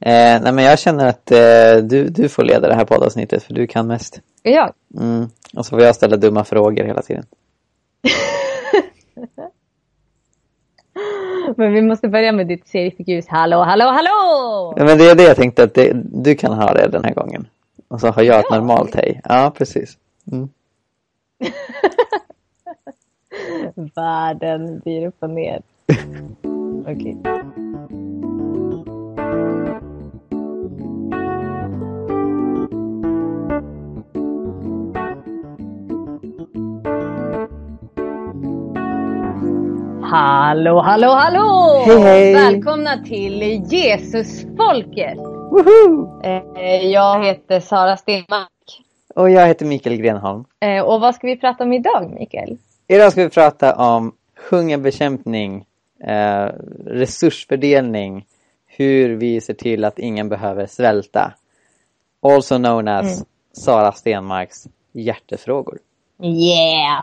Eh, nej men jag känner att eh, du, du får leda det här poddavsnittet för du kan mest. Ja. Mm. Och så får jag ställa dumma frågor hela tiden. Men vi måste börja med ditt seriefigus. Hallå, hallå, hallå! Ja, men det är det jag tänkte att det, du kan ha det den här gången. Och så har jag ett normalt hej. Ja, precis. Mm. Världen blir upp och ner. Okej. Hallå, hallå, hallå! Hej, hej! Välkomna till Jesusfolket! Woho! Eh, Jag heter Sara Stenmark. Och jag heter Mikael Grenholm. Eh, Och vad ska vi prata om idag, Mikael? Idag ska vi prata om hungerbekämpning, eh, resursfördelning, hur vi ser till att ingen behöver svälta. Also known as Mm. Sara Stenmarks hjärtefrågor. Yeah!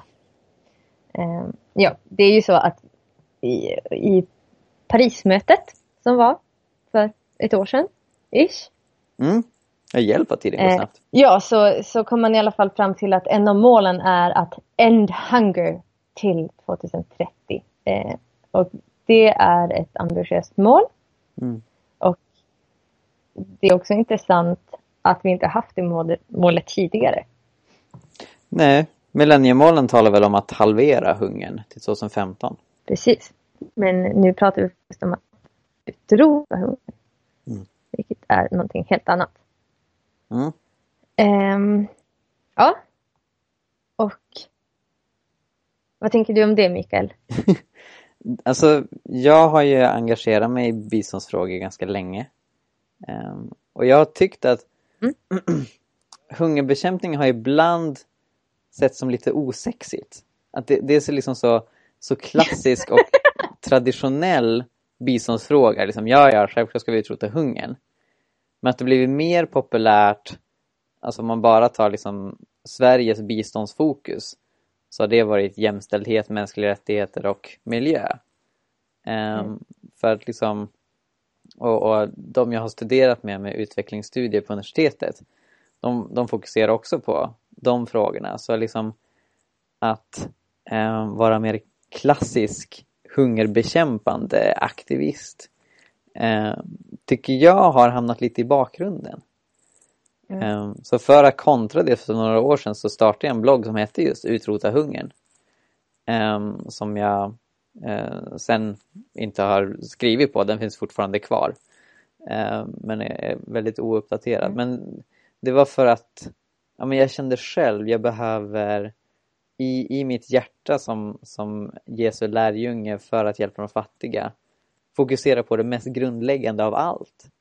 Eh, ja, det är ju så att i, i Parismötet som var för ett år sedan, ish. Mm. Jag hjälper tiden går Eh, snabbt. ja, så, så kom man i alla fall fram till att en av målen är att end hunger till 2030. Eh, och det är ett ambitiöst mål. Mm. Och det är också intressant att vi inte haft det målet, målet tidigare. Nej, millenniemålen talar väl om att halvera hungern till 2015. Precis. Men nu pratar vi om att utrota hunger. Mm. Vilket är någonting helt annat. Mm. Ehm, ja. Och vad tänker du om det, Mikael? Alltså, jag har ju engagerat mig i biståndsfrågor ganska länge. Ehm, och jag har tyckt att Mm. hungerbekämpning har ibland sett som lite osexigt. Att det, det är så, liksom så, så klassisk och traditionell biståndsfråga. Liksom, ja, ja, självklart ska vi utrota hungern. Men att det blivit mer populärt, alltså om man bara tar liksom Sveriges biståndsfokus, så har det varit jämställdhet, mänskliga rättigheter och miljö. Ehm, För att liksom, och, och de jag har studerat med med utvecklingsstudier på universitetet, de, de fokuserar också på de frågorna. Så liksom att um, vara mer klassisk hungerbekämpande aktivist eh, tycker jag har hamnat lite i bakgrunden. Mm. Eh, så för att kontra det för några år sedan så startade jag en blogg som hette just Utrota hungern. Eh, som jag sen inte har skrivit på, den finns fortfarande kvar. Men är väldigt ouppdaterad. Mm. Men det var för att ja, men jag kände själv, jag behöver i, i mitt hjärta som, som Jesu lärjunge för att hjälpa de fattiga fokusera på det mest grundläggande av allt.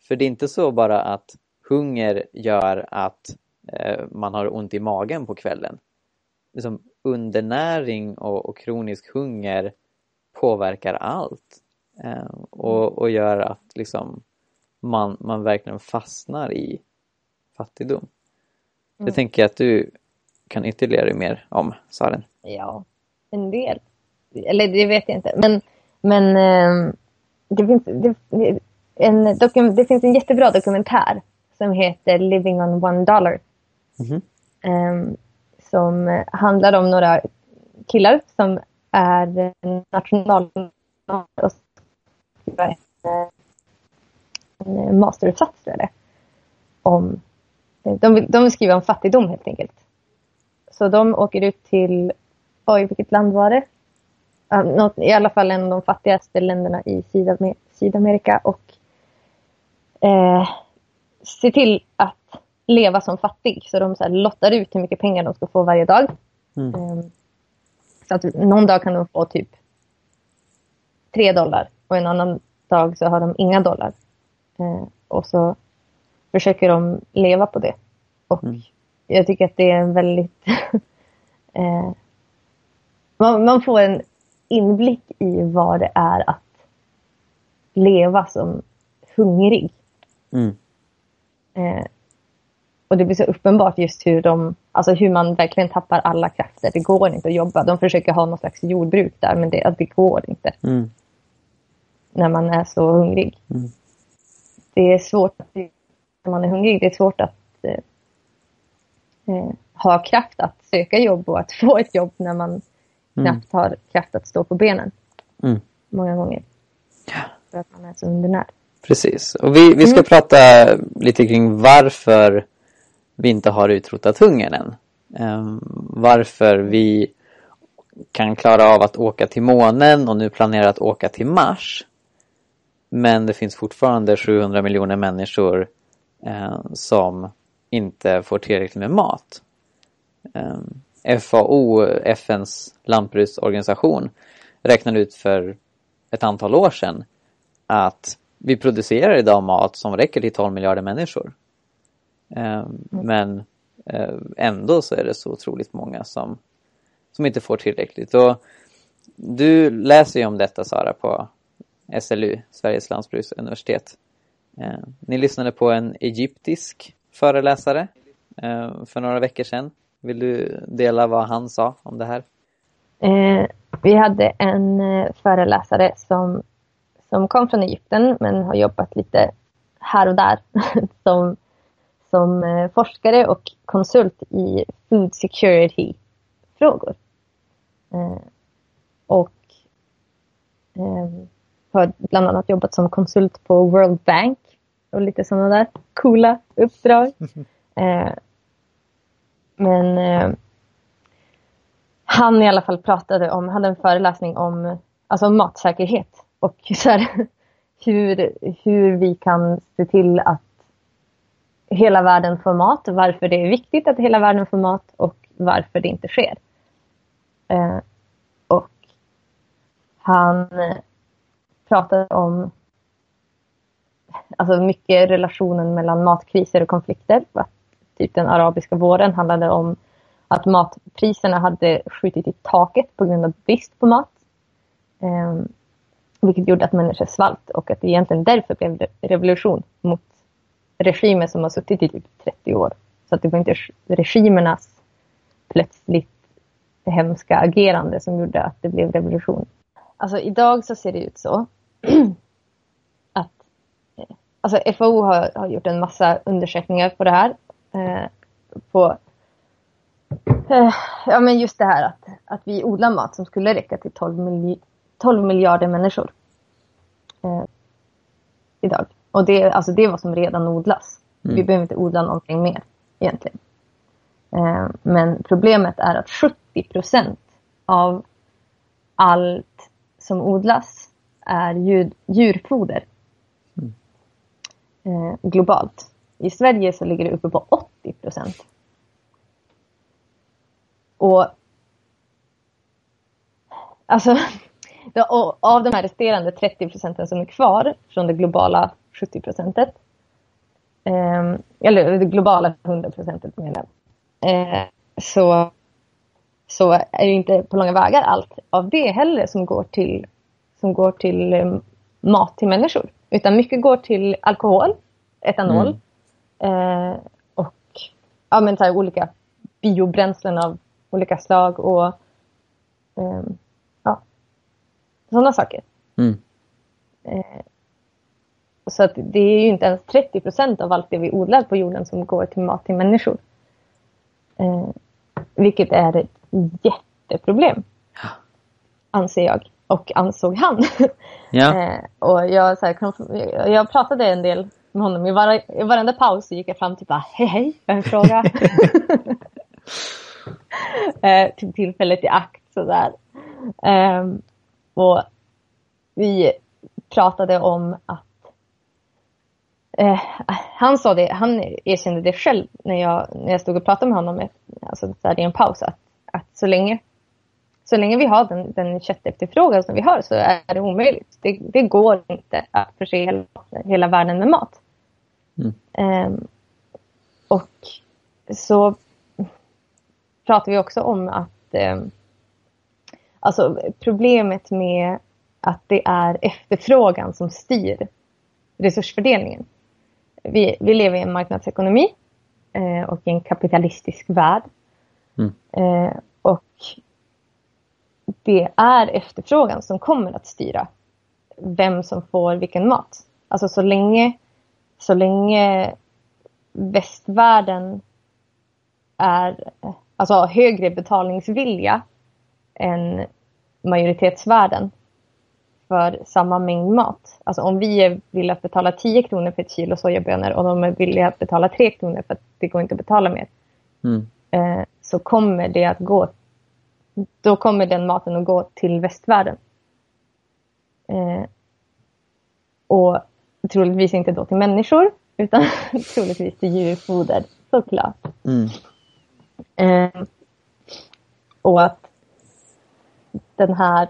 För det är inte så bara att hunger gör att eh, man har ont i magen på kvällen. Liksom undernäring och, och kronisk hunger påverkar allt. Eh, och, och gör att liksom man, man verkligen fastnar i fattigdom. Mm. tänker jag att du kan ytterligare mer om, Saren. Ja, en del. Eller det vet jag inte. Men, men ehm, det, finns, det, en dokum, det finns en jättebra dokumentär som heter Living on one dollar. Mhm. Ehm, som handlar om några killar som är national och skriver en, masteruppsats om de vill, de vill skriva om fattigdom helt enkelt. Så de åker ut till, oj vilket land var det? Något, I alla fall en av de fattigaste länderna i Sydamer- Sydamerika och eh, ser till att leva som fattig. Så de så här, lottar ut hur mycket pengar de ska få varje dag. Mm. Eh, så att någon dag kan de få typ tre dollar och en annan dag så har de inga dollar. Eh, och så försöker de leva på det. Och Mm. Jag tycker att det är en väldigt... eh, man, man får en inblick i vad det är att leva som hungrig. Mm. Eh, och det blir så uppenbart just hur de, alltså hur man verkligen tappar alla krafter. Det går inte att jobba. De försöker ha någon slags jordbruk där men det, det går inte Mm. när man är så hungrig. Mm. det är svårt när man är hungrig. Det är svårt att eh, eh, ha kraft att söka jobb och att få ett jobb när man mm. knappt har kraft att stå på benen. Mm. Många gånger. För att man är så undernärd. Precis. Och vi, vi ska mm. prata lite kring varför vi inte har utrotat hungern än. Um, varför vi kan klara av att åka till månen och nu planerar att åka till Mars. Men det finns fortfarande 700 miljoner människor eh, som inte får tillräckligt med mat. Eh, FAO, FNs lantbruksorganisation, räknade ut för ett antal år sedan att vi producerar idag mat som räcker till 12 miljarder människor. Eh, men eh, ändå så är det så otroligt många som, som inte får tillräckligt. Och du läser ju om detta Sara på SLU, Sveriges lantbruksuniversitet. Eh, ni lyssnade på en egyptisk föreläsare eh, för några veckor sedan. Vill du dela vad han sa om det här? Eh, vi hade en eh, föreläsare som, som kom från Egypten men har jobbat lite här och där som, som eh, forskare och konsult i food security-frågor. Eh, och eh, har bland annat jobbat som konsult på World Bank och lite sådana där coola uppdrag. Eh, men eh, han i alla fall pratade om, hade en föreläsning om alltså matsäkerhet och så här, hur, hur vi kan se till att hela världen får mat, varför det är viktigt att hela världen får mat och varför det inte sker. Eh, och han pratade om alltså mycket relationen mellan matkriser och konflikter. Att typ den arabiska våren handlade om att matpriserna hade skjutit i taket på grund av brist på mat. Eh, vilket gjorde att människor svalt och att det egentligen därför blev revolution mot regimer som har suttit i typ 30 år. Så att det var inte regimernas plötsligt hemska agerande som gjorde att det blev revolution. Alltså idag så ser det ut så alltså FAO har, har, gjort en massa undersökningar på det här. Eh, på eh, ja, men just det här att, att vi odlar mat som skulle räcka till 12, milj 12 miljarder människor eh, idag. Och det, alltså det är vad som redan odlas. Mm. Vi behöver inte odla någonting mer egentligen. Eh, men problemet är att 70 procent av allt som odlas är djur, djurfoder. Eh, globalt. I Sverige så ligger det uppe på 80 procent. Och alltså, och av de här resterande 30 procenten som är kvar från det globala 70 procentet, eh, eller det globala 100 procentet menar eh, så, så är det inte på långa vägar allt av det heller som går till som går till eh, mat till människor. Utan mycket går till alkohol, etanol mm. eh, och ja, men så här, olika biobränslen av olika slag och eh, ja, sådana saker. Mm. Eh, så att det är ju inte ens 30 procent av allt det vi odlar på jorden som går till mat till människor. Eh, vilket är ett jätteproblem, anser jag och ansåg han. Ja. eh, och jag, så här, jag pratade en del med honom. I, var, i varenda paus gick jag fram till bara hej hej, jag har en fråga. eh, tog tillfället i akt sådär. Eh, och vi pratade om att eh, han sa det, han erkände det själv när jag, när jag stod och pratade med honom alltså, så i en paus att, att så länge så länge vi har den, den köttefterfrågan som vi har så är det omöjligt. Det, det går inte att förse hela, hela världen med mat. Mm. Um, och så pratar vi också om att um, alltså problemet med att det är efterfrågan som styr resursfördelningen. Vi, vi lever i en marknadsekonomi eh, och i en kapitalistisk värld. Mm. Eh, och det är efterfrågan som kommer att styra vem som får vilken mat. Alltså så länge så länge västvärlden är, alltså har högre betalningsvilja än majoritetsvärlden för samma mängd mat. Alltså om vi är villiga att betala 10 kronor för ett kilo sojabönor och de är villiga att betala 3 kronor för att det går inte att betala mer. Mm. Eh, så kommer det att gå, då kommer den maten att gå till västvärlden. Eh, och troligtvis inte då till människor utan troligtvis till djurfoder såklart. Mm. Eh, och att den här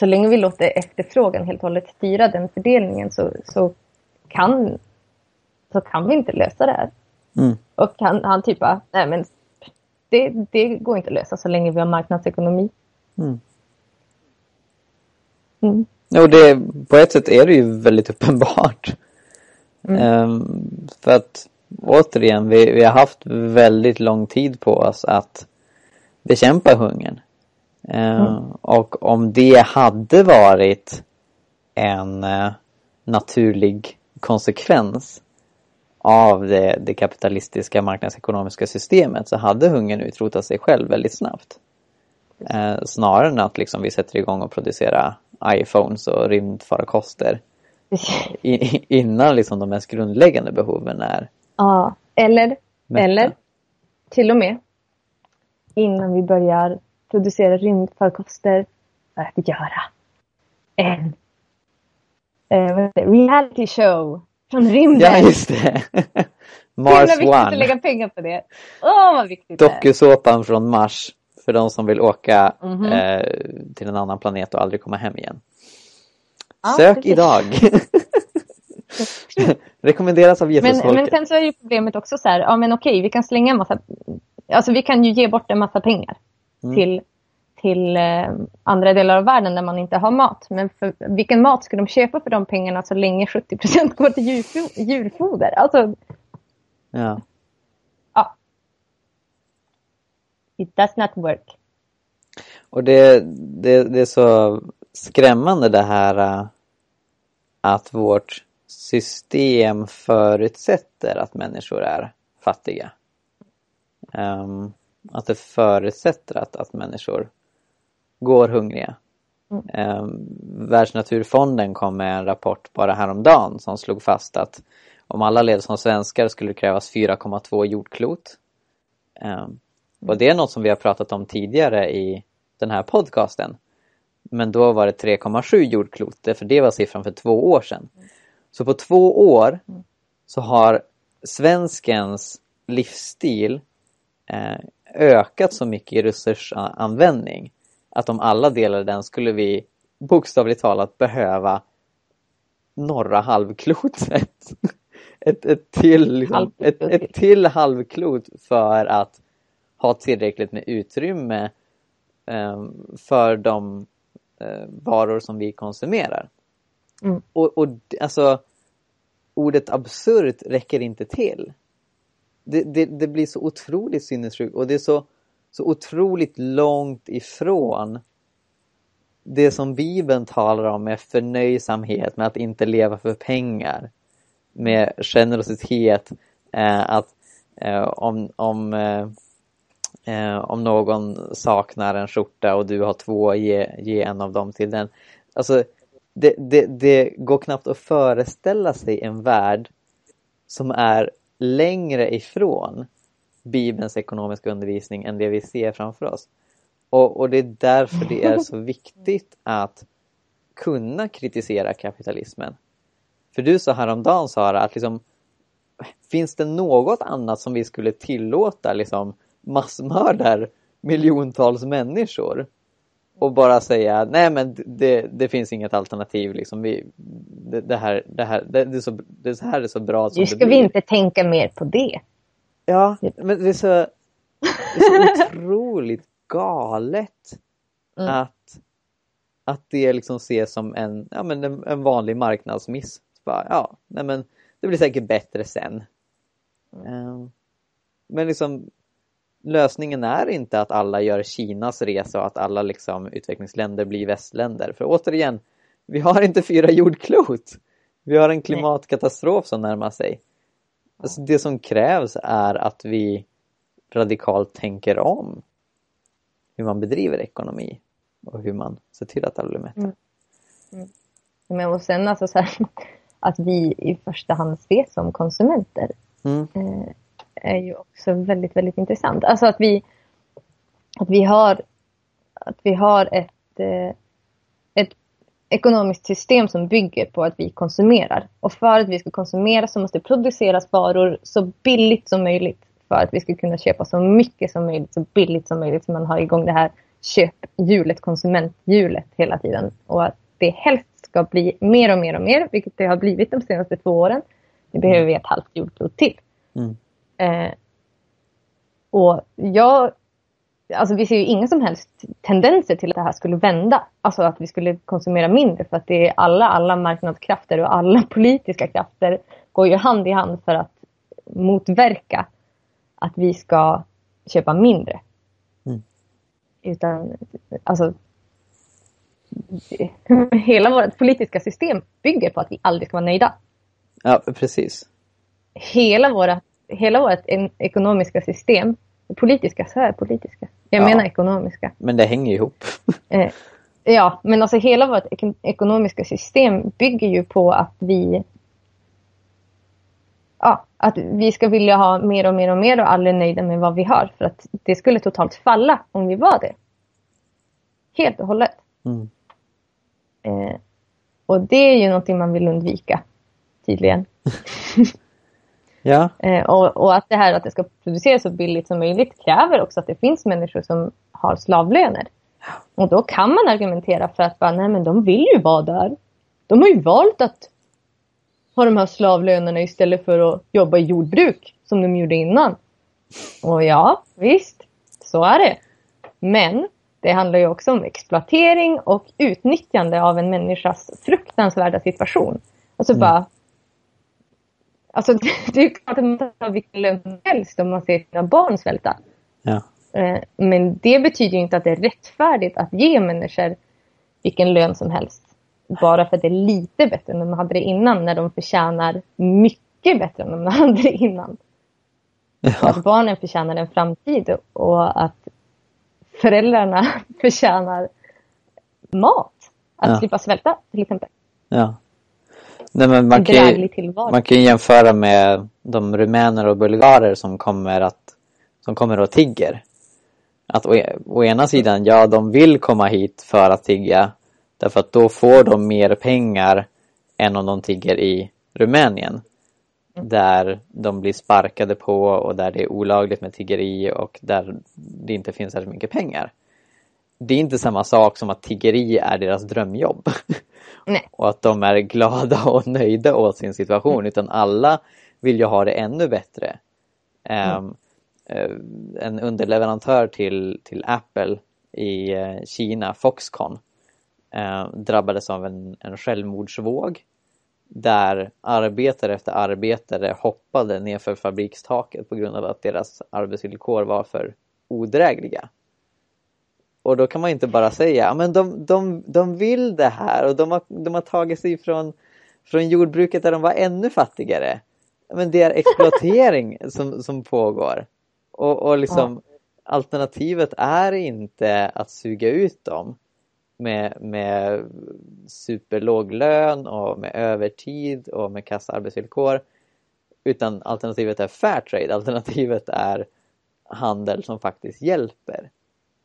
så länge vi låter efterfrågan helt och hållet styra den fördelningen så, så, kan, så kan vi inte lösa det här. Mm. Och han, han typ bara, nej men det, det går inte att lösa så länge vi har marknadsekonomi. Mm. Mm. Jo, det, på ett sätt är det ju väldigt uppenbart. Mm. Ehm, för att återigen, vi, vi har haft väldigt lång tid på oss att bekämpa hungern. Ehm, Mm. Och om det hade varit en eh, naturlig konsekvens av det, det kapitalistiska marknadsekonomiska systemet så hade hungern utrotat sig själv väldigt snabbt. Eh, snarare än att liksom vi sätter igång och producerar iPhones och rymdfarkoster i, innan liksom de mest grundläggande behoven är Ja, eller, mätta. eller till och med innan vi börjar producera rymdfarkoster för att göra en eh, reality show från rymden. Ja, just det! Mars Himla viktigt att One. lägga pengar på det. Åh, vad viktigt det är. Dokusåpan från Mars för de som vill åka Mhm. eh, till en annan planet och aldrig komma hem igen. Ja, Sök precis. idag! Rekommenderas av Men, Jesus-folket. men sen så är ju problemet också så här, ja men okej, vi kan slänga en massa, alltså vi kan ju ge bort en massa pengar Mm. till, till eh, andra delar av världen där man inte har mat. Men för, vilken mat ska de köpa för de pengarna så länge 70 går till djurfo- djurfoder? Alltså, Ja. ja. It does not work. Och det, det, det är så skrämmande det här äh, att vårt system förutsätter att människor är fattiga. Ehm, att det förutsätter att, att människor går hungriga. Mm. Um, Världsnaturfonden kom med en rapport bara häromdagen som slog fast att om alla levde som svenskar skulle det krävas 4,2 jordklot. Ehm, och det är något som vi har pratat om tidigare i den här podcasten. Men då var det 3,7 jordklot, för det var siffran för två år sedan. Så på två år så har svenskens livsstil eh, ökat så mycket i resursanvändning att om alla delade den skulle vi bokstavligt talat behöva norra halvklotet. Ett, ett, till, liksom, ett, ett till halvklot för att ha tillräckligt med utrymme eh, för de eh, varor som vi konsumerar. Mm. Och, och alltså ordet absurt räcker inte till. Det, det, det blir så otroligt sinnessjukt och det är så, så otroligt långt ifrån det som Bibeln talar om med förnöjsamhet, med att inte leva för pengar, med generositet, eh, att eh, om, om, eh, eh, om någon saknar en skjorta och du har två, ge, ge en av dem till den. Alltså, det, det, det går knappt att föreställa sig en värld som är längre ifrån Bibelns ekonomiska undervisning än det vi ser framför oss. Och, och det är därför det är så viktigt att kunna kritisera kapitalismen. För du sa häromdagen Sara att liksom, finns det något annat som vi skulle tillåta liksom massmördar miljontals människor? Och bara säga nej men det, det finns inget alternativ liksom. Vi, det, det här, det, här det, det, är så, det här är så bra som Nu det ska blir. vi inte tänka mer på det. Ja, men det är så, det är så otroligt galet Mm. att, att det liksom ses som en, ja, men en, en vanlig marknadsmiss. Bara, ja, nej men det blir säkert bättre sen. Ehm, men liksom lösningen är inte att alla gör Kinas resa och att alla liksom utvecklingsländer blir västländer. För återigen, vi har inte fyra jordklot. Vi har en klimatkatastrof som närmar sig. Alltså det som krävs är att vi radikalt tänker om hur man bedriver ekonomi och hur man ser till att alla blir mätta. Mm. Mm. Men och sen alltså så här, att vi i första hand ses som konsumenter Mm. eh, är ju också väldigt, väldigt intressant. Alltså att vi, att vi har, att vi har ett, eh, ett ekonomiskt system som bygger på att vi konsumerar. Och för att vi ska konsumera så måste det produceras varor så billigt som möjligt för att vi ska kunna köpa så mycket som möjligt, så billigt som möjligt så man har igång det här köphjulet, konsumenthjulet hela tiden. Och att det helst ska bli mer och mer och mer, vilket det har blivit de senaste två åren. Det behöver vi ett halvt jordklot till. Mm. Eh, och jag, alltså vi ser ju inga som helst tendenser till att det här skulle vända. Alltså att vi skulle konsumera mindre för att det är alla, alla marknadskrafter och alla politiska krafter går ju hand i hand för att motverka att vi ska köpa mindre. Mm. Utan, alltså hela vårt politiska system bygger på att vi aldrig ska vara nöjda. Ja, precis. Hela vårt, hela vårt ekonomiska system, politiska, så är politiska. Jag Ja. menar ekonomiska. Men det hänger ihop. Eh, ja, men alltså hela vårt ek- ekonomiska system bygger ju på att vi Ja, att vi ska vilja ha mer och mer och mer och aldrig nöjda med vad vi har. För att det skulle totalt falla om vi var det. Helt och hållet. Mm. Eh, och det är ju någonting man vill undvika, tydligen. Ja, Eh, och, och att det här att det ska produceras så billigt som möjligt kräver också att det finns människor som har slavlöner. Och då kan man argumentera för att bara, nej men de vill ju vara där. De har ju valt att ha de här slavlönerna istället för att jobba i jordbruk som de gjorde innan. Och ja, visst, så är det. Men det handlar ju också om exploatering och utnyttjande av en människas fruktansvärda situation. Alltså bara Alltså det är klart att man tar vilken lön som helst om man ser sina barn svälta. ja. Eh, Men det betyder inte att det är rättfärdigt att ge människor vilken lön som helst. Bara för att det är lite bättre än de hade det innan när de förtjänar mycket bättre än de hade det innan. Ja. att barnen förtjänar en framtid och att föräldrarna förtjänar mat. Att Ja. slippa svälta till exempel. ja. Nej, men man kan, ju, tillvaro. man kan ju jämföra med de rumäner och bulgarer som kommer att, som kommer och tigger. Att å, å ena sidan, ja, de vill komma hit för att tigga. Därför att då får de mer pengar än om de tigger i Rumänien. Där de blir sparkade på och där det är olagligt med tiggeri och där det inte finns särskilt mycket pengar. Det är inte samma sak som att tiggeri är deras drömjobb. Nej. och att de är glada och nöjda åt sin situation utan alla vill ju ha det ännu bättre. Eh, en underleverantör till, till Apple i eh, Kina, Foxconn, eh, drabbades av en, en självmordsvåg där arbetare efter arbetare hoppade nerför fabrikstaket på grund av att deras arbetsvillkor var för odrägliga. Och då kan man inte bara säga, ja men de, de, de vill det här och de har, de har tagit sig från, från jordbruket där de var ännu fattigare. Men det är exploatering som, som pågår. Och, och liksom alternativet är inte att suga ut dem med, med superlåg lön och med övertid och med kassa arbetsvillkor. Utan alternativet är fair trade. Alternativet är handel som faktiskt hjälper.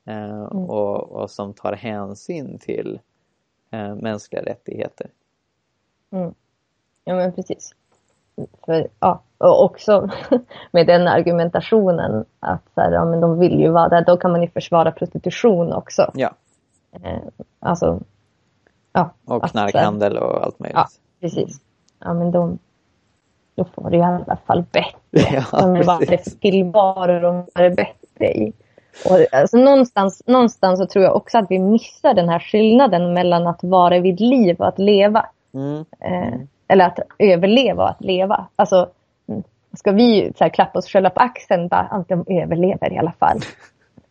Eh, och, och som tar hänsyn till eh, mänskliga rättigheter. Ja men precis. För, ja, och också med den argumentationen att så här, ja, men de vill ju vara där, då kan man ju försvara prostitution också. Ja, Eh, alltså, ja. och knarkhandel och allt möjligt. Ja, precis. Ja men de, då får det i alla fall bättre. Ja, de är bara tillvaror de det bättre i. Och, alltså, någonstans, någonstans så tror jag också att vi missar den här skillnaden mellan att vara vid liv och att leva. Mm. Eh, eller att överleva och att leva. Alltså, mm, ska vi så här, klappa oss själva på axeln bara att de överlever i alla fall.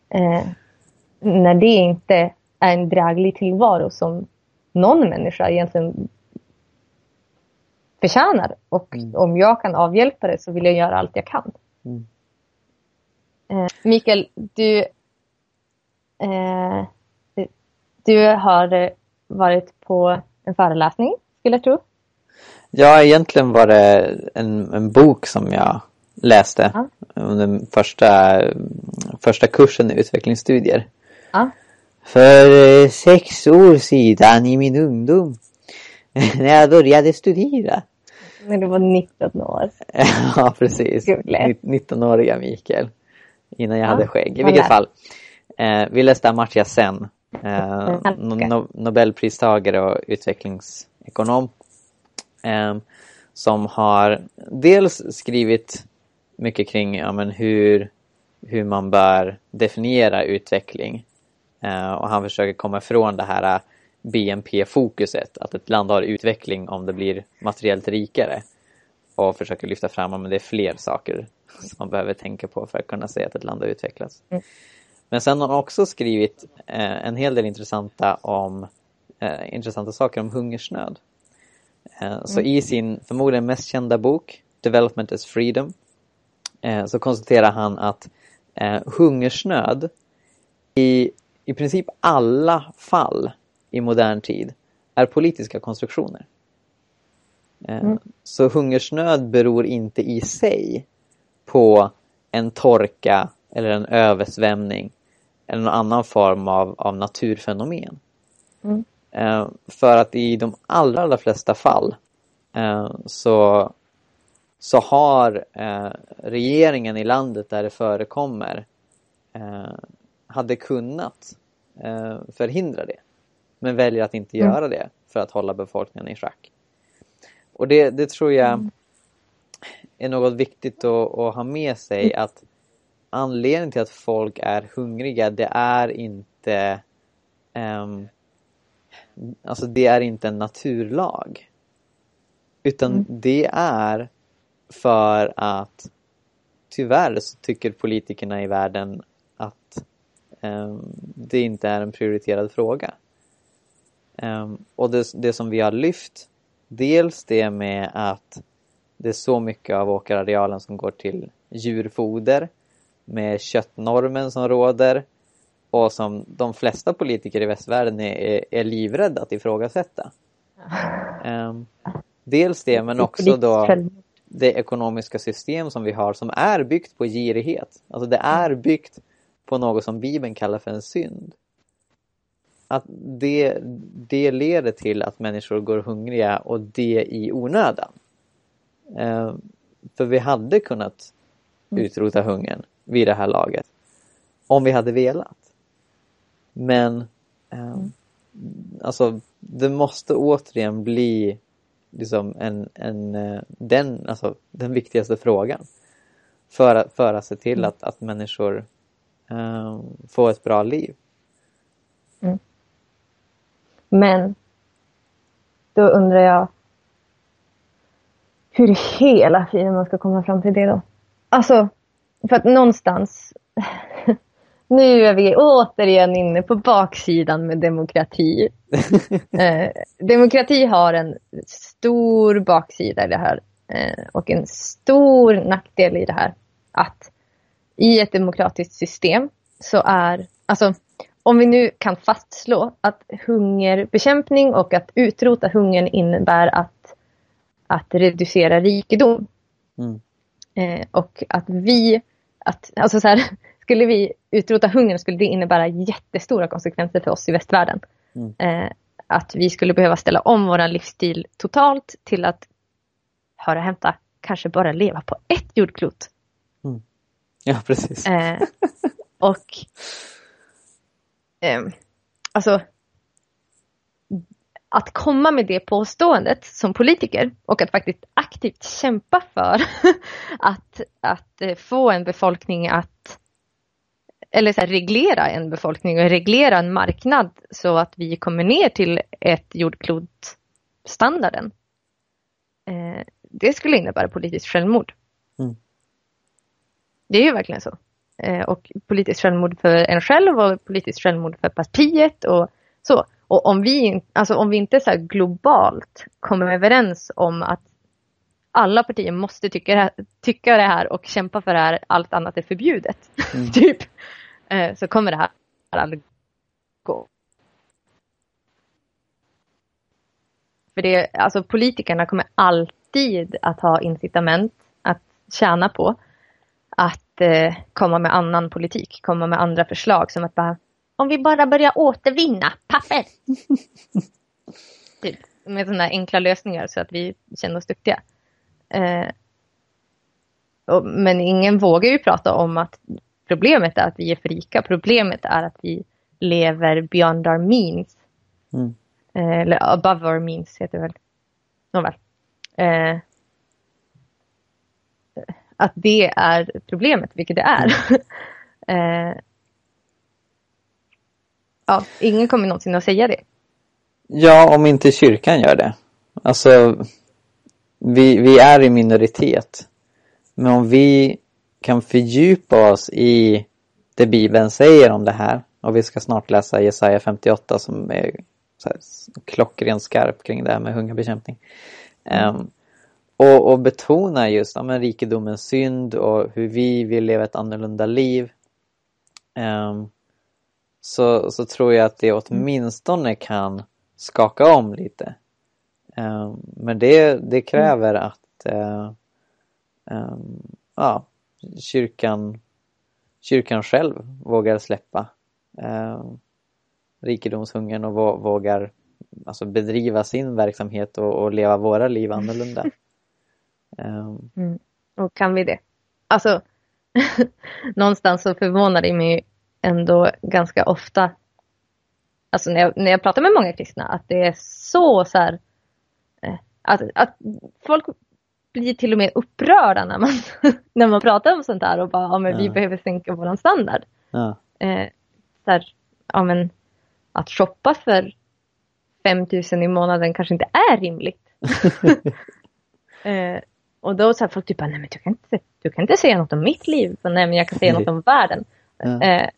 Eh, när det inte är en dräglig tillvaro som någon människa egentligen förtjänar. Och Mm. om jag kan avhjälpa det så vill jag göra allt jag kan. Mm. Eh, Mikael, du, eh, du har varit på en föreläsning, skulle jag tro. Ja, egentligen var det en, en bok som jag läste Ja. under första, första kursen i utvecklingsstudier. Ja. För eh, sex år sedan i min ungdom, när jag började studera. När du var 19 år. ja, precis. Gud, lätt. 19-åriga Mikael. Innan jag Ja, hade skägg. I vilket fall. Eh, vi läste Amartya Sen. Eh, no, Nobelpristagare och utvecklingsekonom. Eh, som har dels skrivit mycket kring ja, men hur, hur man bör definiera utveckling. Eh, och han försöker komma ifrån det här BNP-fokuset. Att ett land har utveckling om det blir materiellt rikare. Och försöker lyfta fram att det är fler saker som man behöver tänka på för att kunna säga att ett land har utvecklats. Mm. Men sen har han också skrivit eh, en hel del intressanta, om, eh, intressanta saker om hungersnöd. Eh, så i sin förmodligen mest kända bok, Development as Freedom, eh, så konstaterar han att eh, hungersnöd i, i princip alla fall i modern tid är politiska konstruktioner. Eh, Mm. Så hungersnöd beror inte i sig på en torka eller en översvämning eller någon annan form av, av naturfenomen. Mm. Eh, för att i de allra, allra flesta fall eh, så, så har regeringen i landet där det förekommer hade kunnat förhindra det. Men väljer att inte Mm. göra det för att hålla befolkningen i schack. Och det, det tror jag Mm. är något viktigt att, att ha med sig att anledningen till att folk är hungriga det är inte ehm, alltså det är inte en naturlag. Utan Mm. det är för att tyvärr så tycker politikerna i världen att ehm, det inte är en prioriterad fråga. Ehm, och det, det som vi har lyft, dels det med att det är så mycket av åkerarealen som går till djurfoder med köttnormen som råder och som de flesta politiker i västvärlden är, är, livrädda att ifrågasätta. Ehm, dels det men också då det ekonomiska system som vi har som är byggt på girighet. Alltså det är byggt på något som Bibeln kallar för en synd. Att det, det leder till att människor går hungriga och det i onödan. Eh, för vi hade kunnat Mm. utrota hungern vid det här laget. Om vi hade velat. Men eh, alltså det måste återigen bli liksom en, en, eh, den, alltså, den viktigaste frågan. För, att- för att se till att, att människor eh, får ett bra liv. Men då undrar jag hur i hela friden man ska komma fram till det då. Alltså, för att någonstans nu är vi återigen inne på baksidan med demokrati. eh, demokrati har en stor baksida i det här eh, och en stor nackdel i det här. Att i ett demokratiskt system så är, alltså om vi nu kan fastslå att hungerbekämpning och att utrota hungern innebär att, att reducera rikedom. Mm. Eh, och att vi, att, alltså så här, skulle vi utrota hungern skulle det innebära jättestora konsekvenser för oss i västvärlden. Mm. Eh, att vi skulle behöva ställa om vår livsstil totalt till att, höra hämta, kanske bara leva på ett jordklot. Ja, precis. Eh, och eh, alltså att komma med det påståendet som politiker och att faktiskt aktivt kämpa för att, att eh, få en befolkning att eller så här, reglera en befolkning och reglera en marknad så att vi kommer ner till ett jordklotstandarden. Eh, det skulle innebära politiskt självmord. Mm. Det är ju verkligen så. Eh, och politiskt självmord för en själv och politiskt självmord för partiet och så. Och om vi, alltså om vi inte så globalt kommer överens om att alla partier måste tycka det, här, tycka det här och kämpa för det här, allt annat är förbjudet. Mm. typ. Eh, så kommer det här aldrig gå. För det, alltså politikerna kommer alltid att ha incitament att tjäna på eh, komma med annan politik, komma med andra förslag som att bara om vi bara börjar återvinna papper. typ, med sådana enkla lösningar så att vi känner oss duktiga. Eh, och, men ingen vågar ju prata om att problemet är att vi är för rika. Problemet är att vi lever beyond our means. Mm. Eh, eller above our means heter det väl. Nåväl. Eh, att det är problemet, vilket det är. eh, ja, ingen kommer någonsin att säga det. Ja, om inte kyrkan gör det. Alltså, vi, vi är i minoritet. Men om vi kan fördjupa oss i det Bibeln säger om det här. Och vi ska snart läsa Jesaja 58 som är så här klockren skarp kring det här med hungerbekämpning. Mm. Um, och, och betona just ja, men, rikedomens synd och hur vi vill leva ett annorlunda liv. Um, så, så tror jag att det åtminstone kan skaka om lite. Um, men det, det kräver att uh, um, ja, kyrkan, kyrkan själv vågar släppa um, rikedomshungern och vågar alltså bedriva sin verksamhet och, och leva våra liv annorlunda. Mm. Och kan vi det? Alltså, någonstans så förvånar det mig ändå ganska ofta alltså när jag, när jag pratar med många kristna, att det är så så här, eh, att, att folk blir till och med upprörda när man, när man pratar om sånt här och bara, ja men ja. vi behöver sänka våran standard. Ja. Eh, så här, ja men att shoppa för 5000 i månaden kanske inte är rimligt. eh, och då så här, folk typ, nej men du kan, inte, du kan inte säga något om mitt liv, nej men jag kan säga något om världen. Ja. Eh,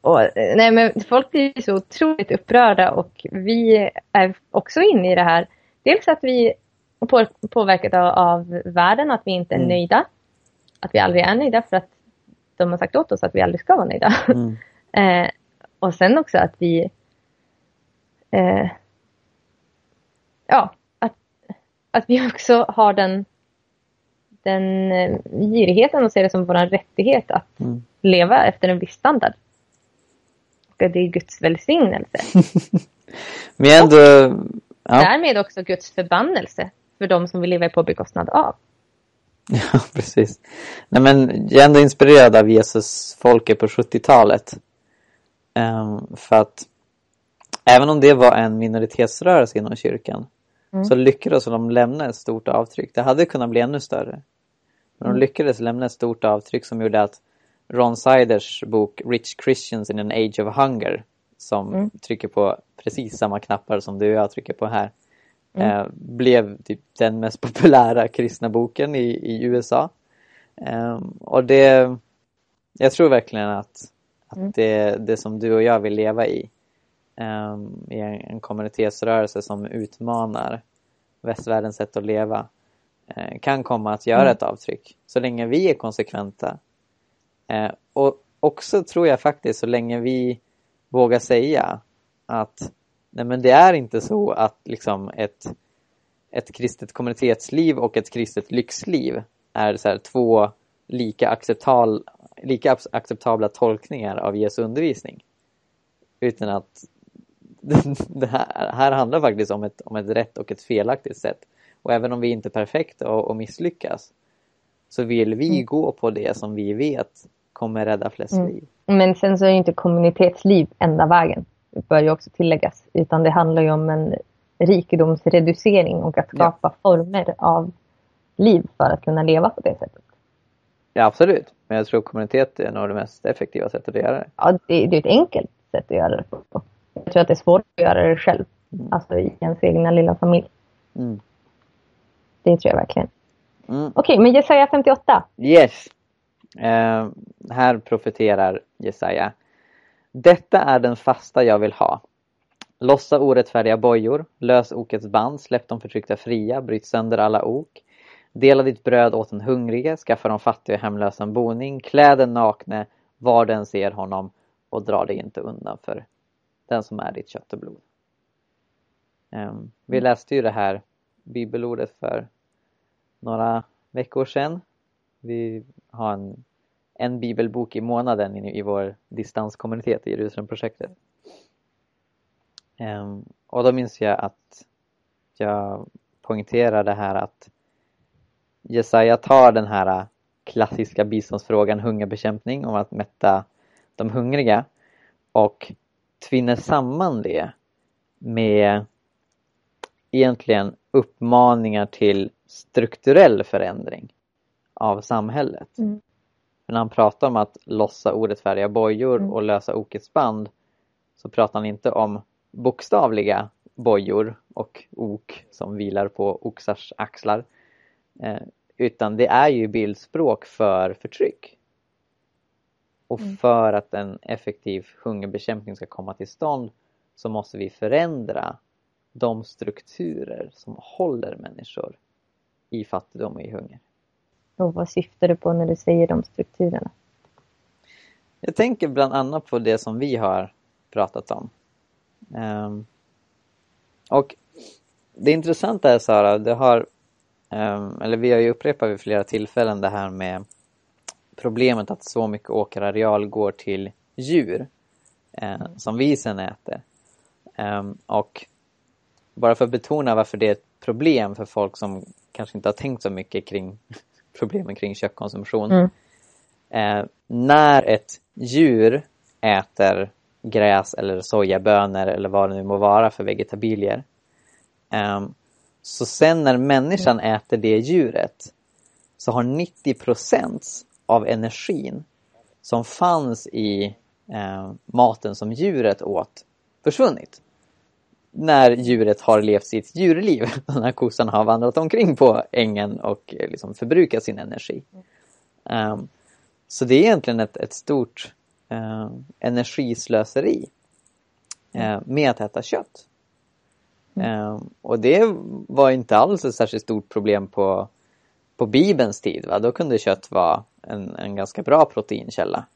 och, nej, men folk blir så otroligt upprörda och vi är också inne i det här. Dels att vi är påverkade av, av världen, att vi inte är mm. nöjda. Att vi aldrig är nöjda för att de har sagt åt oss att vi aldrig ska vara nöjda. Mm. eh, och sen också att vi eh, ja, att, att vi också har den, den eh, girigheten och ser det som vår rättighet att mm. leva efter en viss standard och det är Guds välsignelse. Men ändå, ja. Därmed också Guds förbannelse för de som vill leva på bekostnad av. Ja, precis. Nej, men jag är ändå inspirerad av Jesus folket på 70-talet. Um, ehm, för att även om det var en minoritetsrörelse inom kyrkan mm. så lyckades de lämna ett stort avtryck. Det hade kunnat bli ännu större. Men de mm. lyckades lämna ett stort avtryck som gjorde att Ron Siders bok Rich Christians in an Age of Hunger som mm. trycker på precis samma knappar som du och jag trycker på här mm. eh, blev typ den mest populära kristna boken i, i USA. Eh, och det jag tror verkligen att, att mm. det, det som du och jag vill leva i eh, i en, en kommunitetsrörelse som utmanar västvärldens sätt att leva kan komma att göra mm. ett avtryck. Så länge vi är konsekventa Eh, och också tror jag faktiskt så länge vi vågar säga att nej men det är inte så att liksom ett, ett kristet kommunitetsliv och ett kristet lyxliv är så två lika, acceptal, lika acceptabla tolkningar av Jesu undervisning. Utan att det här, här handlar faktiskt om ett, om ett rätt och ett felaktigt sätt. Och även om vi inte är perfekta och, och misslyckas så vill vi mm. gå på det som vi vet kommer rädda flest mm. liv. Men sen så är ju inte kommunitetsliv enda vägen. Det bör ju också tilläggas. Utan det handlar ju om en rikedomsreducering och att skapa ja. former av liv för att kunna leva på det sättet. Ja, absolut. Men jag tror kommunitet är nog det mest effektiva sättet att göra det. Ja, det, det är ett enkelt sätt att göra det på. Jag tror att det är svårt att göra det själv. Mm. Alltså i ens egna lilla familj. Mm. Det tror jag verkligen. Mm. Okej, okay, men Jesaja 58. Yes. Eh, här profeterar Jesaja. Detta är den fasta jag vill ha. Lossa orättfärdiga bojor, lös okets band, släpp de förtryckta fria, bryt sönder alla ok. Dela ditt bröd åt den hungrige, skaffa de fattiga och hemlösa en boning, klä den nakne, var den ser honom och dra dig inte undan för den som är ditt kött och blod. Um, vi läste ju det här bibelordet för några veckor sedan. Vi har en, en bibelbok i månaden i, i vår distanskommunitet i Jerusalemprojektet. Um, och då minns jag att jag poängterar det här att Jesaja tar den här klassiska biståndsfrågan hungerbekämpning om att mätta de hungriga och tvinner samman det med egentligen uppmaningar till strukturell förändring av samhället. Mm. när han pratar om att lossa orättfärdiga bojor mm. och lösa okets band så pratar han inte om bokstavliga bojor och ok som vilar på oxars axlar. Eh, utan det är ju bildspråk för förtryck. Och mm. för att en effektiv hungerbekämpning ska komma till stånd så måste vi förändra de strukturer som håller människor i fattigdom och i hunger. Och vad syftar du på när du säger de strukturerna? Jag tänker bland annat på det som vi har pratat om. Um, och det intressanta är Sara, det har, um, eller vi har ju upprepat vid flera tillfällen det här med problemet att så mycket åkerareal går till djur eh, som vi sen äter. Um, och bara för att betona varför det är ett problem för folk som kanske inte har tänkt så mycket kring problemen kring köttkonsumtion. Mm. Eh, när ett djur äter gräs eller sojabönor eller vad det nu må vara för vegetabilier. Eh, så sen när människan mm. äter det djuret så har 90% av energin som fanns i eh, maten som djuret åt försvunnit när djuret har levt sitt djurliv. När kossan har vandrat omkring på ängen och eh, liksom förbrukat sin energi. Um, så det är egentligen ett, ett stort uh, energislöseri uh, med att äta kött. Um, och det var inte alls ett särskilt stort problem på, på Bibelns tid. Va? Då kunde kött vara en, en ganska bra proteinkälla.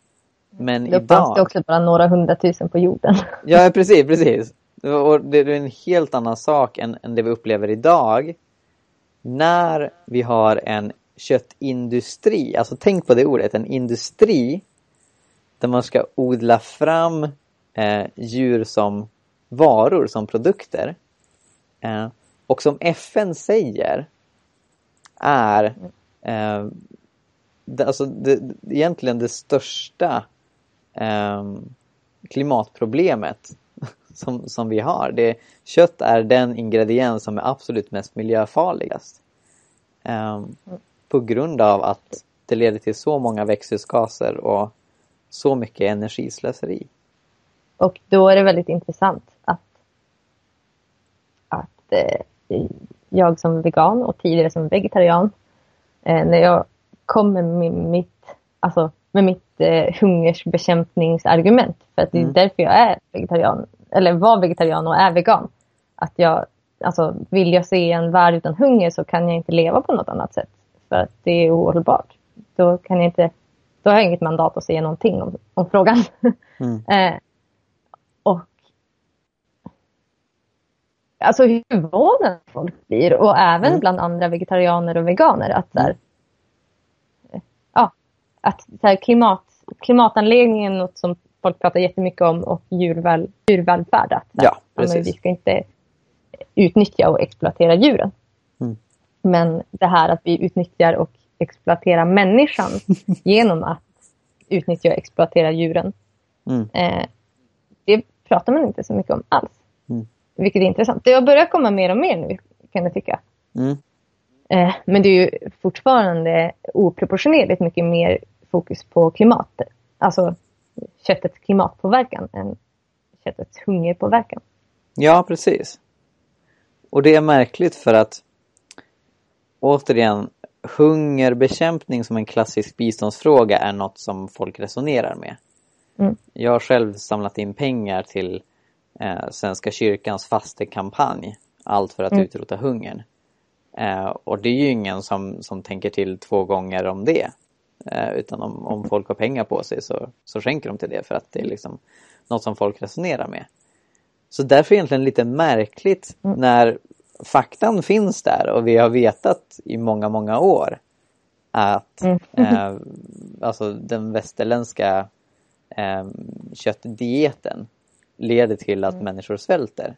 Men Då idag... fanns det också bara några hundratusen på jorden. Ja, precis, precis. Och det är en helt annan sak än, än det vi upplever idag. När vi har en köttindustri, alltså tänk på det ordet, en industri där man ska odla fram eh, djur som varor, som produkter. Eh, och som FN säger är eh, det, alltså det, egentligen det största eh, klimatproblemet som, som vi har. Det, kött är den ingrediens som är absolut mest miljöfarligast. Um, på grund av att det leder till så många växthusgaser och så mycket energislöseri. Och då är det väldigt intressant att, att eh, jag som vegan och tidigare som vegetarian, eh, när jag kommer med mitt, alltså, med mitt eh, hungersbekämpningsargument, för att det är mm. därför jag är vegetarian, eller var vegetarian och är vegan. Att jag, alltså, vill jag se en värld utan hunger så kan jag inte leva på något annat sätt. För att det är ohållbart. Då, kan jag inte, då har jag inget mandat att säga någonting om, om frågan. Mm. eh, och Alltså hur förvånade folk blir och även mm. bland andra vegetarianer och veganer. Att, här, mm. ja, att så här, klimat, klimatanläggningen är något som folk pratar jättemycket om och djurväl, djurvälfärd. Att, ja, precis. vi ska inte utnyttja och exploatera djuren. Mm. Men det här att vi utnyttjar och exploaterar människan genom att utnyttja och exploatera djuren. Mm. Eh, det pratar man inte så mycket om alls. Mm. Vilket är intressant. Det har börjat komma mer och mer nu kan jag tycka. Mm. Eh, men det är ju fortfarande oproportionerligt mycket mer fokus på klimatet. Alltså köttets klimatpåverkan än köttets hungerpåverkan. Ja, precis. Och det är märkligt för att återigen, hungerbekämpning som en klassisk biståndsfråga är något som folk resonerar med. Mm. Jag har själv samlat in pengar till eh, Svenska kyrkans fastekampanj. Allt för att mm. utrota hungern. Eh, och det är ju ingen som, som tänker till två gånger om det. Eh, utan om, om folk har pengar på sig så, så skänker de till det för att det är liksom något som folk resonerar med. Så därför är det egentligen lite märkligt Mm. när faktan finns där och vi har vetat i många, många år att Mm. eh, alltså den västerländska eh, köttdieten leder till att människor svälter.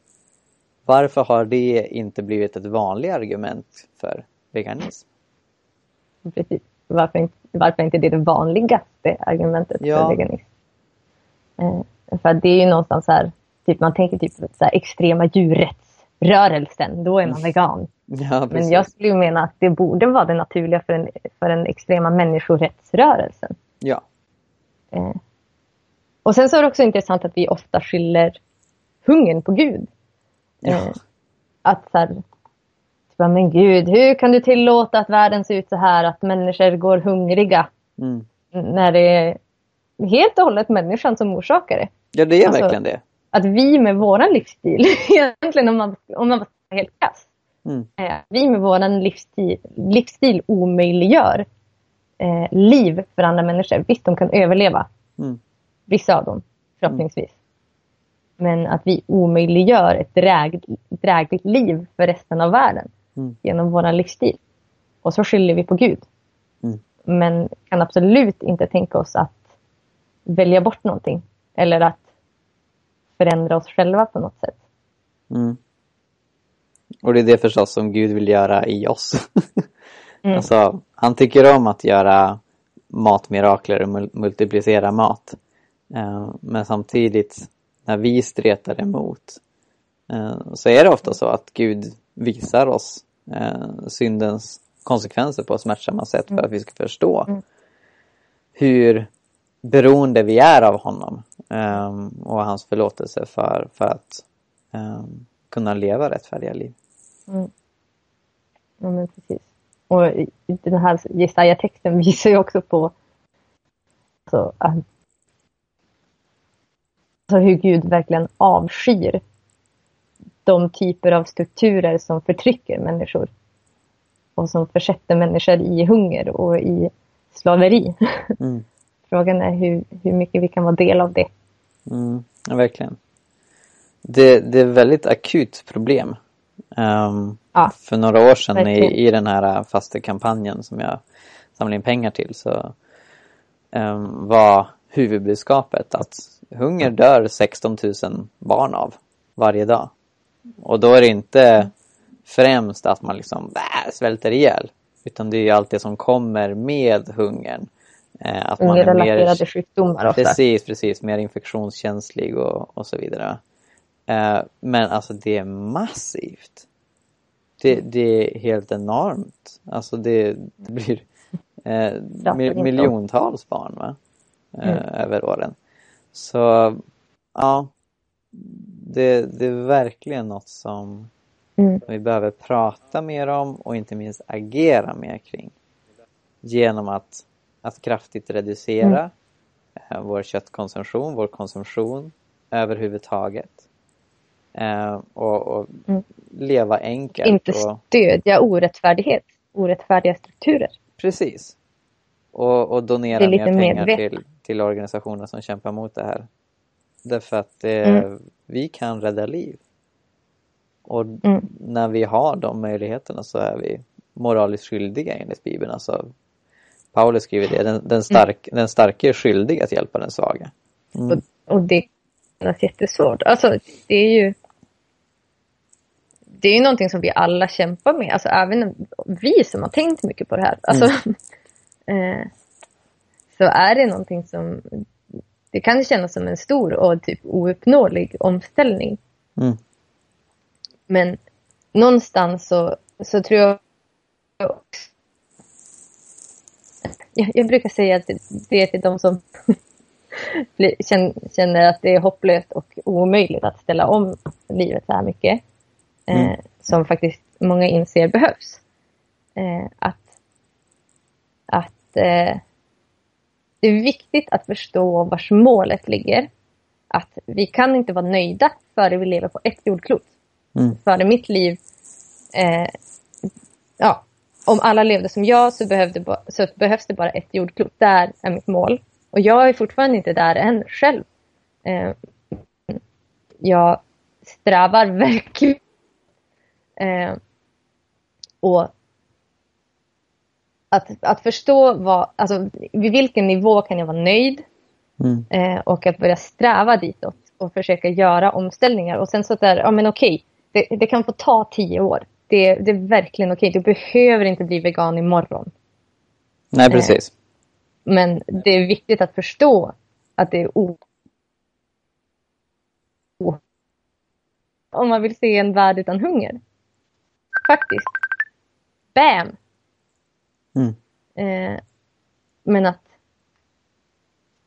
Varför har det inte blivit ett vanligt argument för veganism? Precis. Varför, inte- varför inte det är det vanligaste argumentet Ja. för veganism? Eh, för det är ju någonstans så här, typ man tänker typ så här, extrema djurrättsrörelsen, då är man vegan. Ja, Men jag skulle ju mena att det borde vara det naturliga för den, för den extrema människorättsrörelsen. Ja. Eh. Och sen så är det också intressant att vi ofta skyller hungern på Gud. Ja. Eh, att så här, men Gud, hur kan du tillåta att världen ser ut så här, att människor går hungriga Mm. när det är helt och hållet människan som orsakar det? ja, det är Alltså- verkligen det. Att vi med våran livsstil, egentligen om man, om man var helt kass, Mm. eh, vi med våran livsstil, livsstil omöjliggör eh, liv för andra människor. Visst, de kan överleva, Mm. vissa av dem, förhoppningsvis. Men att vi omöjliggör ett dräg, drägligt liv för resten av världen Mm. genom våran livsstil. Och så skyller vi på Gud. Mm. Men kan absolut inte tänka oss att välja bort någonting. Eller att förändra oss själva på något sätt. Mm. Och det är det förstås som Gud vill göra i oss. Mm. Alltså, han tycker om att göra matmirakler och mul- multiplicera mat. Eh, men samtidigt när vi stretar emot eh, så är det ofta så att Gud visar oss eh, syndens konsekvenser på smärtsamma sätt för att vi ska förstå Mm. hur beroende vi är av honom eh, och hans förlåtelse för, för att eh, kunna leva rättfärdiga liv. Ja, men precis. Och den här Jesaja-texten visar ju också på alltså, att, alltså hur Gud verkligen avskyr de typer av strukturer som förtrycker människor. Och som försätter människor i hunger och i slaveri. Mm. Frågan är hur, hur mycket vi kan vara del av det. Mm, ja, verkligen. Det, det är ett väldigt akut problem. Ehm, Ja, för några år sedan i, i den här fastekampanjen som jag samlade in pengar till så um, var huvudbudskapet att hunger dör 16 000 barn av varje dag. Och då är det inte främst att man liksom bä, svälter ihjäl. Utan det är ju allt det som kommer med hungern. Eh, att man är mer sjukdomar ofta. Precis, precis. Mer infektionskänslig och, och så vidare. Eh, men alltså det är massivt. Det, det är helt enormt. Alltså det, det blir eh, miljontals barn va? Eh, Mm. över åren. Så ja, det, det är verkligen något som Mm. vi behöver prata mer om och inte minst agera mer kring. Genom att, att kraftigt reducera eh, vår köttkonsumtion, vår konsumtion överhuvudtaget. Eh, och, och Mm. leva enkelt. Inte och, stödja orättfärdighet, orättfärdiga strukturer. precis. Och, och donera mer pengar till, till organisationer som kämpar mot det här. Därför att eh, Mm. vi kan rädda liv. Och Mm. när vi har de möjligheterna så är vi moraliskt skyldiga enligt Bibeln. Alltså, Paulus skriver det, den, den, stark, den starke är skyldig att hjälpa den svaga. Mm. Och, och det känns jättesvårt. Alltså, det är ju det är ju någonting som vi alla kämpar med. Alltså även vi som har tänkt mycket på det här. Alltså, eh, så är det någonting som det kan kännas som en stor och typ ouppnåelig omställning. Mm. Men någonstans så, så tror jag jag, jag brukar säga att det är till de som känner att det är hopplöst och omöjligt att ställa om livet så här mycket. Eh, Mm. Som faktiskt många inser behövs. Eh, att att eh, det är viktigt att förstå vars målet ligger. Att vi kan inte vara nöjda före vi lever på ett jordklot. Mm. Före mitt liv eh, ja, om alla levde som jag så, behövde, så behövs det bara ett jordklot. Där är mitt mål. Och jag är fortfarande inte där än själv. Eh, jag strävar verkligen. Eh, och att, att förstå vad, alltså, vid vilken nivå kan jag vara nöjd mm. eh, och att börja sträva ditåt och försöka göra omställningar. Och sen så där, ja men okej, det, det kan få ta tio år. Det, det är verkligen okej. Du behöver inte bli vegan imorgon. Nej, precis. Eh, men det är viktigt att förstå att det är o... Om man vill se en värld utan hunger. Faktiskt. Bam! Mm. Eh, men att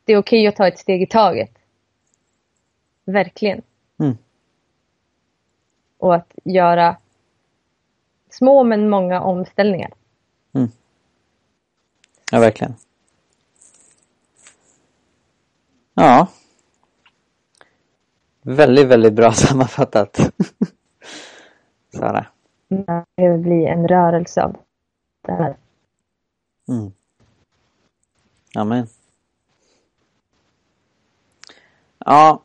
det är okej att ta ett steg i taget. Verkligen. Mm. Och att göra små men många omställningar. Mm. Ja, verkligen. Ja. Väldigt, väldigt bra sammanfattat. Sara. Det behöver bli en rörelse av det här. Mm. Amen. Ja,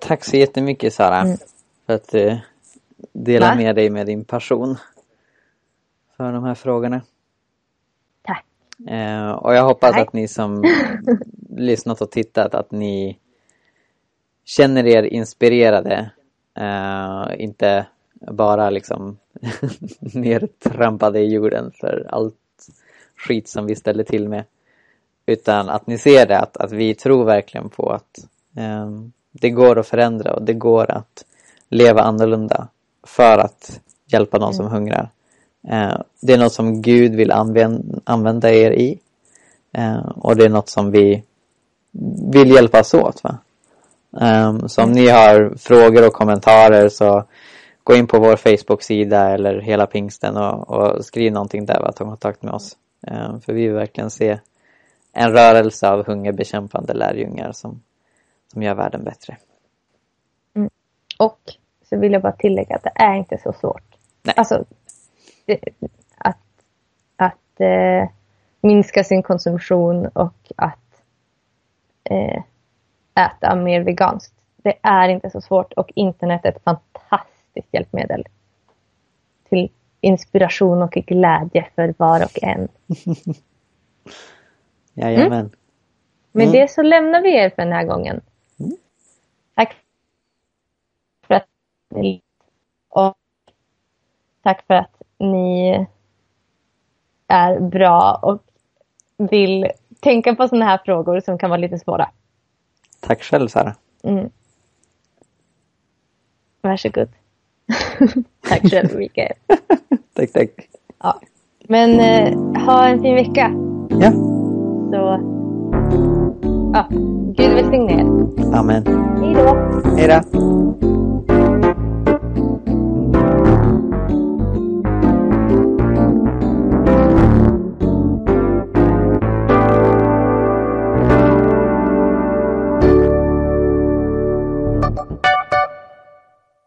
tack så jättemycket Sara. Mm. För att du delar med dig med din passion. För de här frågorna. Tack. Eh, och jag hoppas tack. att ni som lyssnat och tittat att ni känner er inspirerade. Eh, inte bara liksom nertrampade i jorden för allt skit som vi ställer till med. Utan att ni ser det, att, att vi tror verkligen på att eh, det går att förändra och det går att leva annorlunda för att hjälpa som mm. hungrar. Eh, det är något som Gud vill använda, använda er i. Eh, och det är något som vi vill hjälpas åt. Va? Um, så om ni har frågor och kommentarer så gå in på vår Facebook-sida eller hela pingsten och, och skriv någonting där och ta kontakt med oss. Um, för vi vill verkligen se en rörelse av hungerbekämpande lärjungar som, som gör världen bättre. Mm. Och så vill jag bara tillägga att det är inte så svårt. Nej. Alltså, det, att, att eh, minska sin konsumtion och att eh, äta mer veganskt. Det är inte så svårt och internet är ett fantastiskt hjälpmedel. Till inspiration och glädje för var och en. Jajamän. Mm. Med mm. det så lämnar vi er för den här gången. Mm. Tack för att ni och tack för att ni är bra och vill tänka på sådana här frågor som kan vara lite svåra. Tack själv Sara. Mm. Varsågod. tack själv Mikael. tack, tack. Ja. Men eh, ha en fin vecka. Ja. Så, ja, Gud välsigne er. Amen. Hej då. Hej då.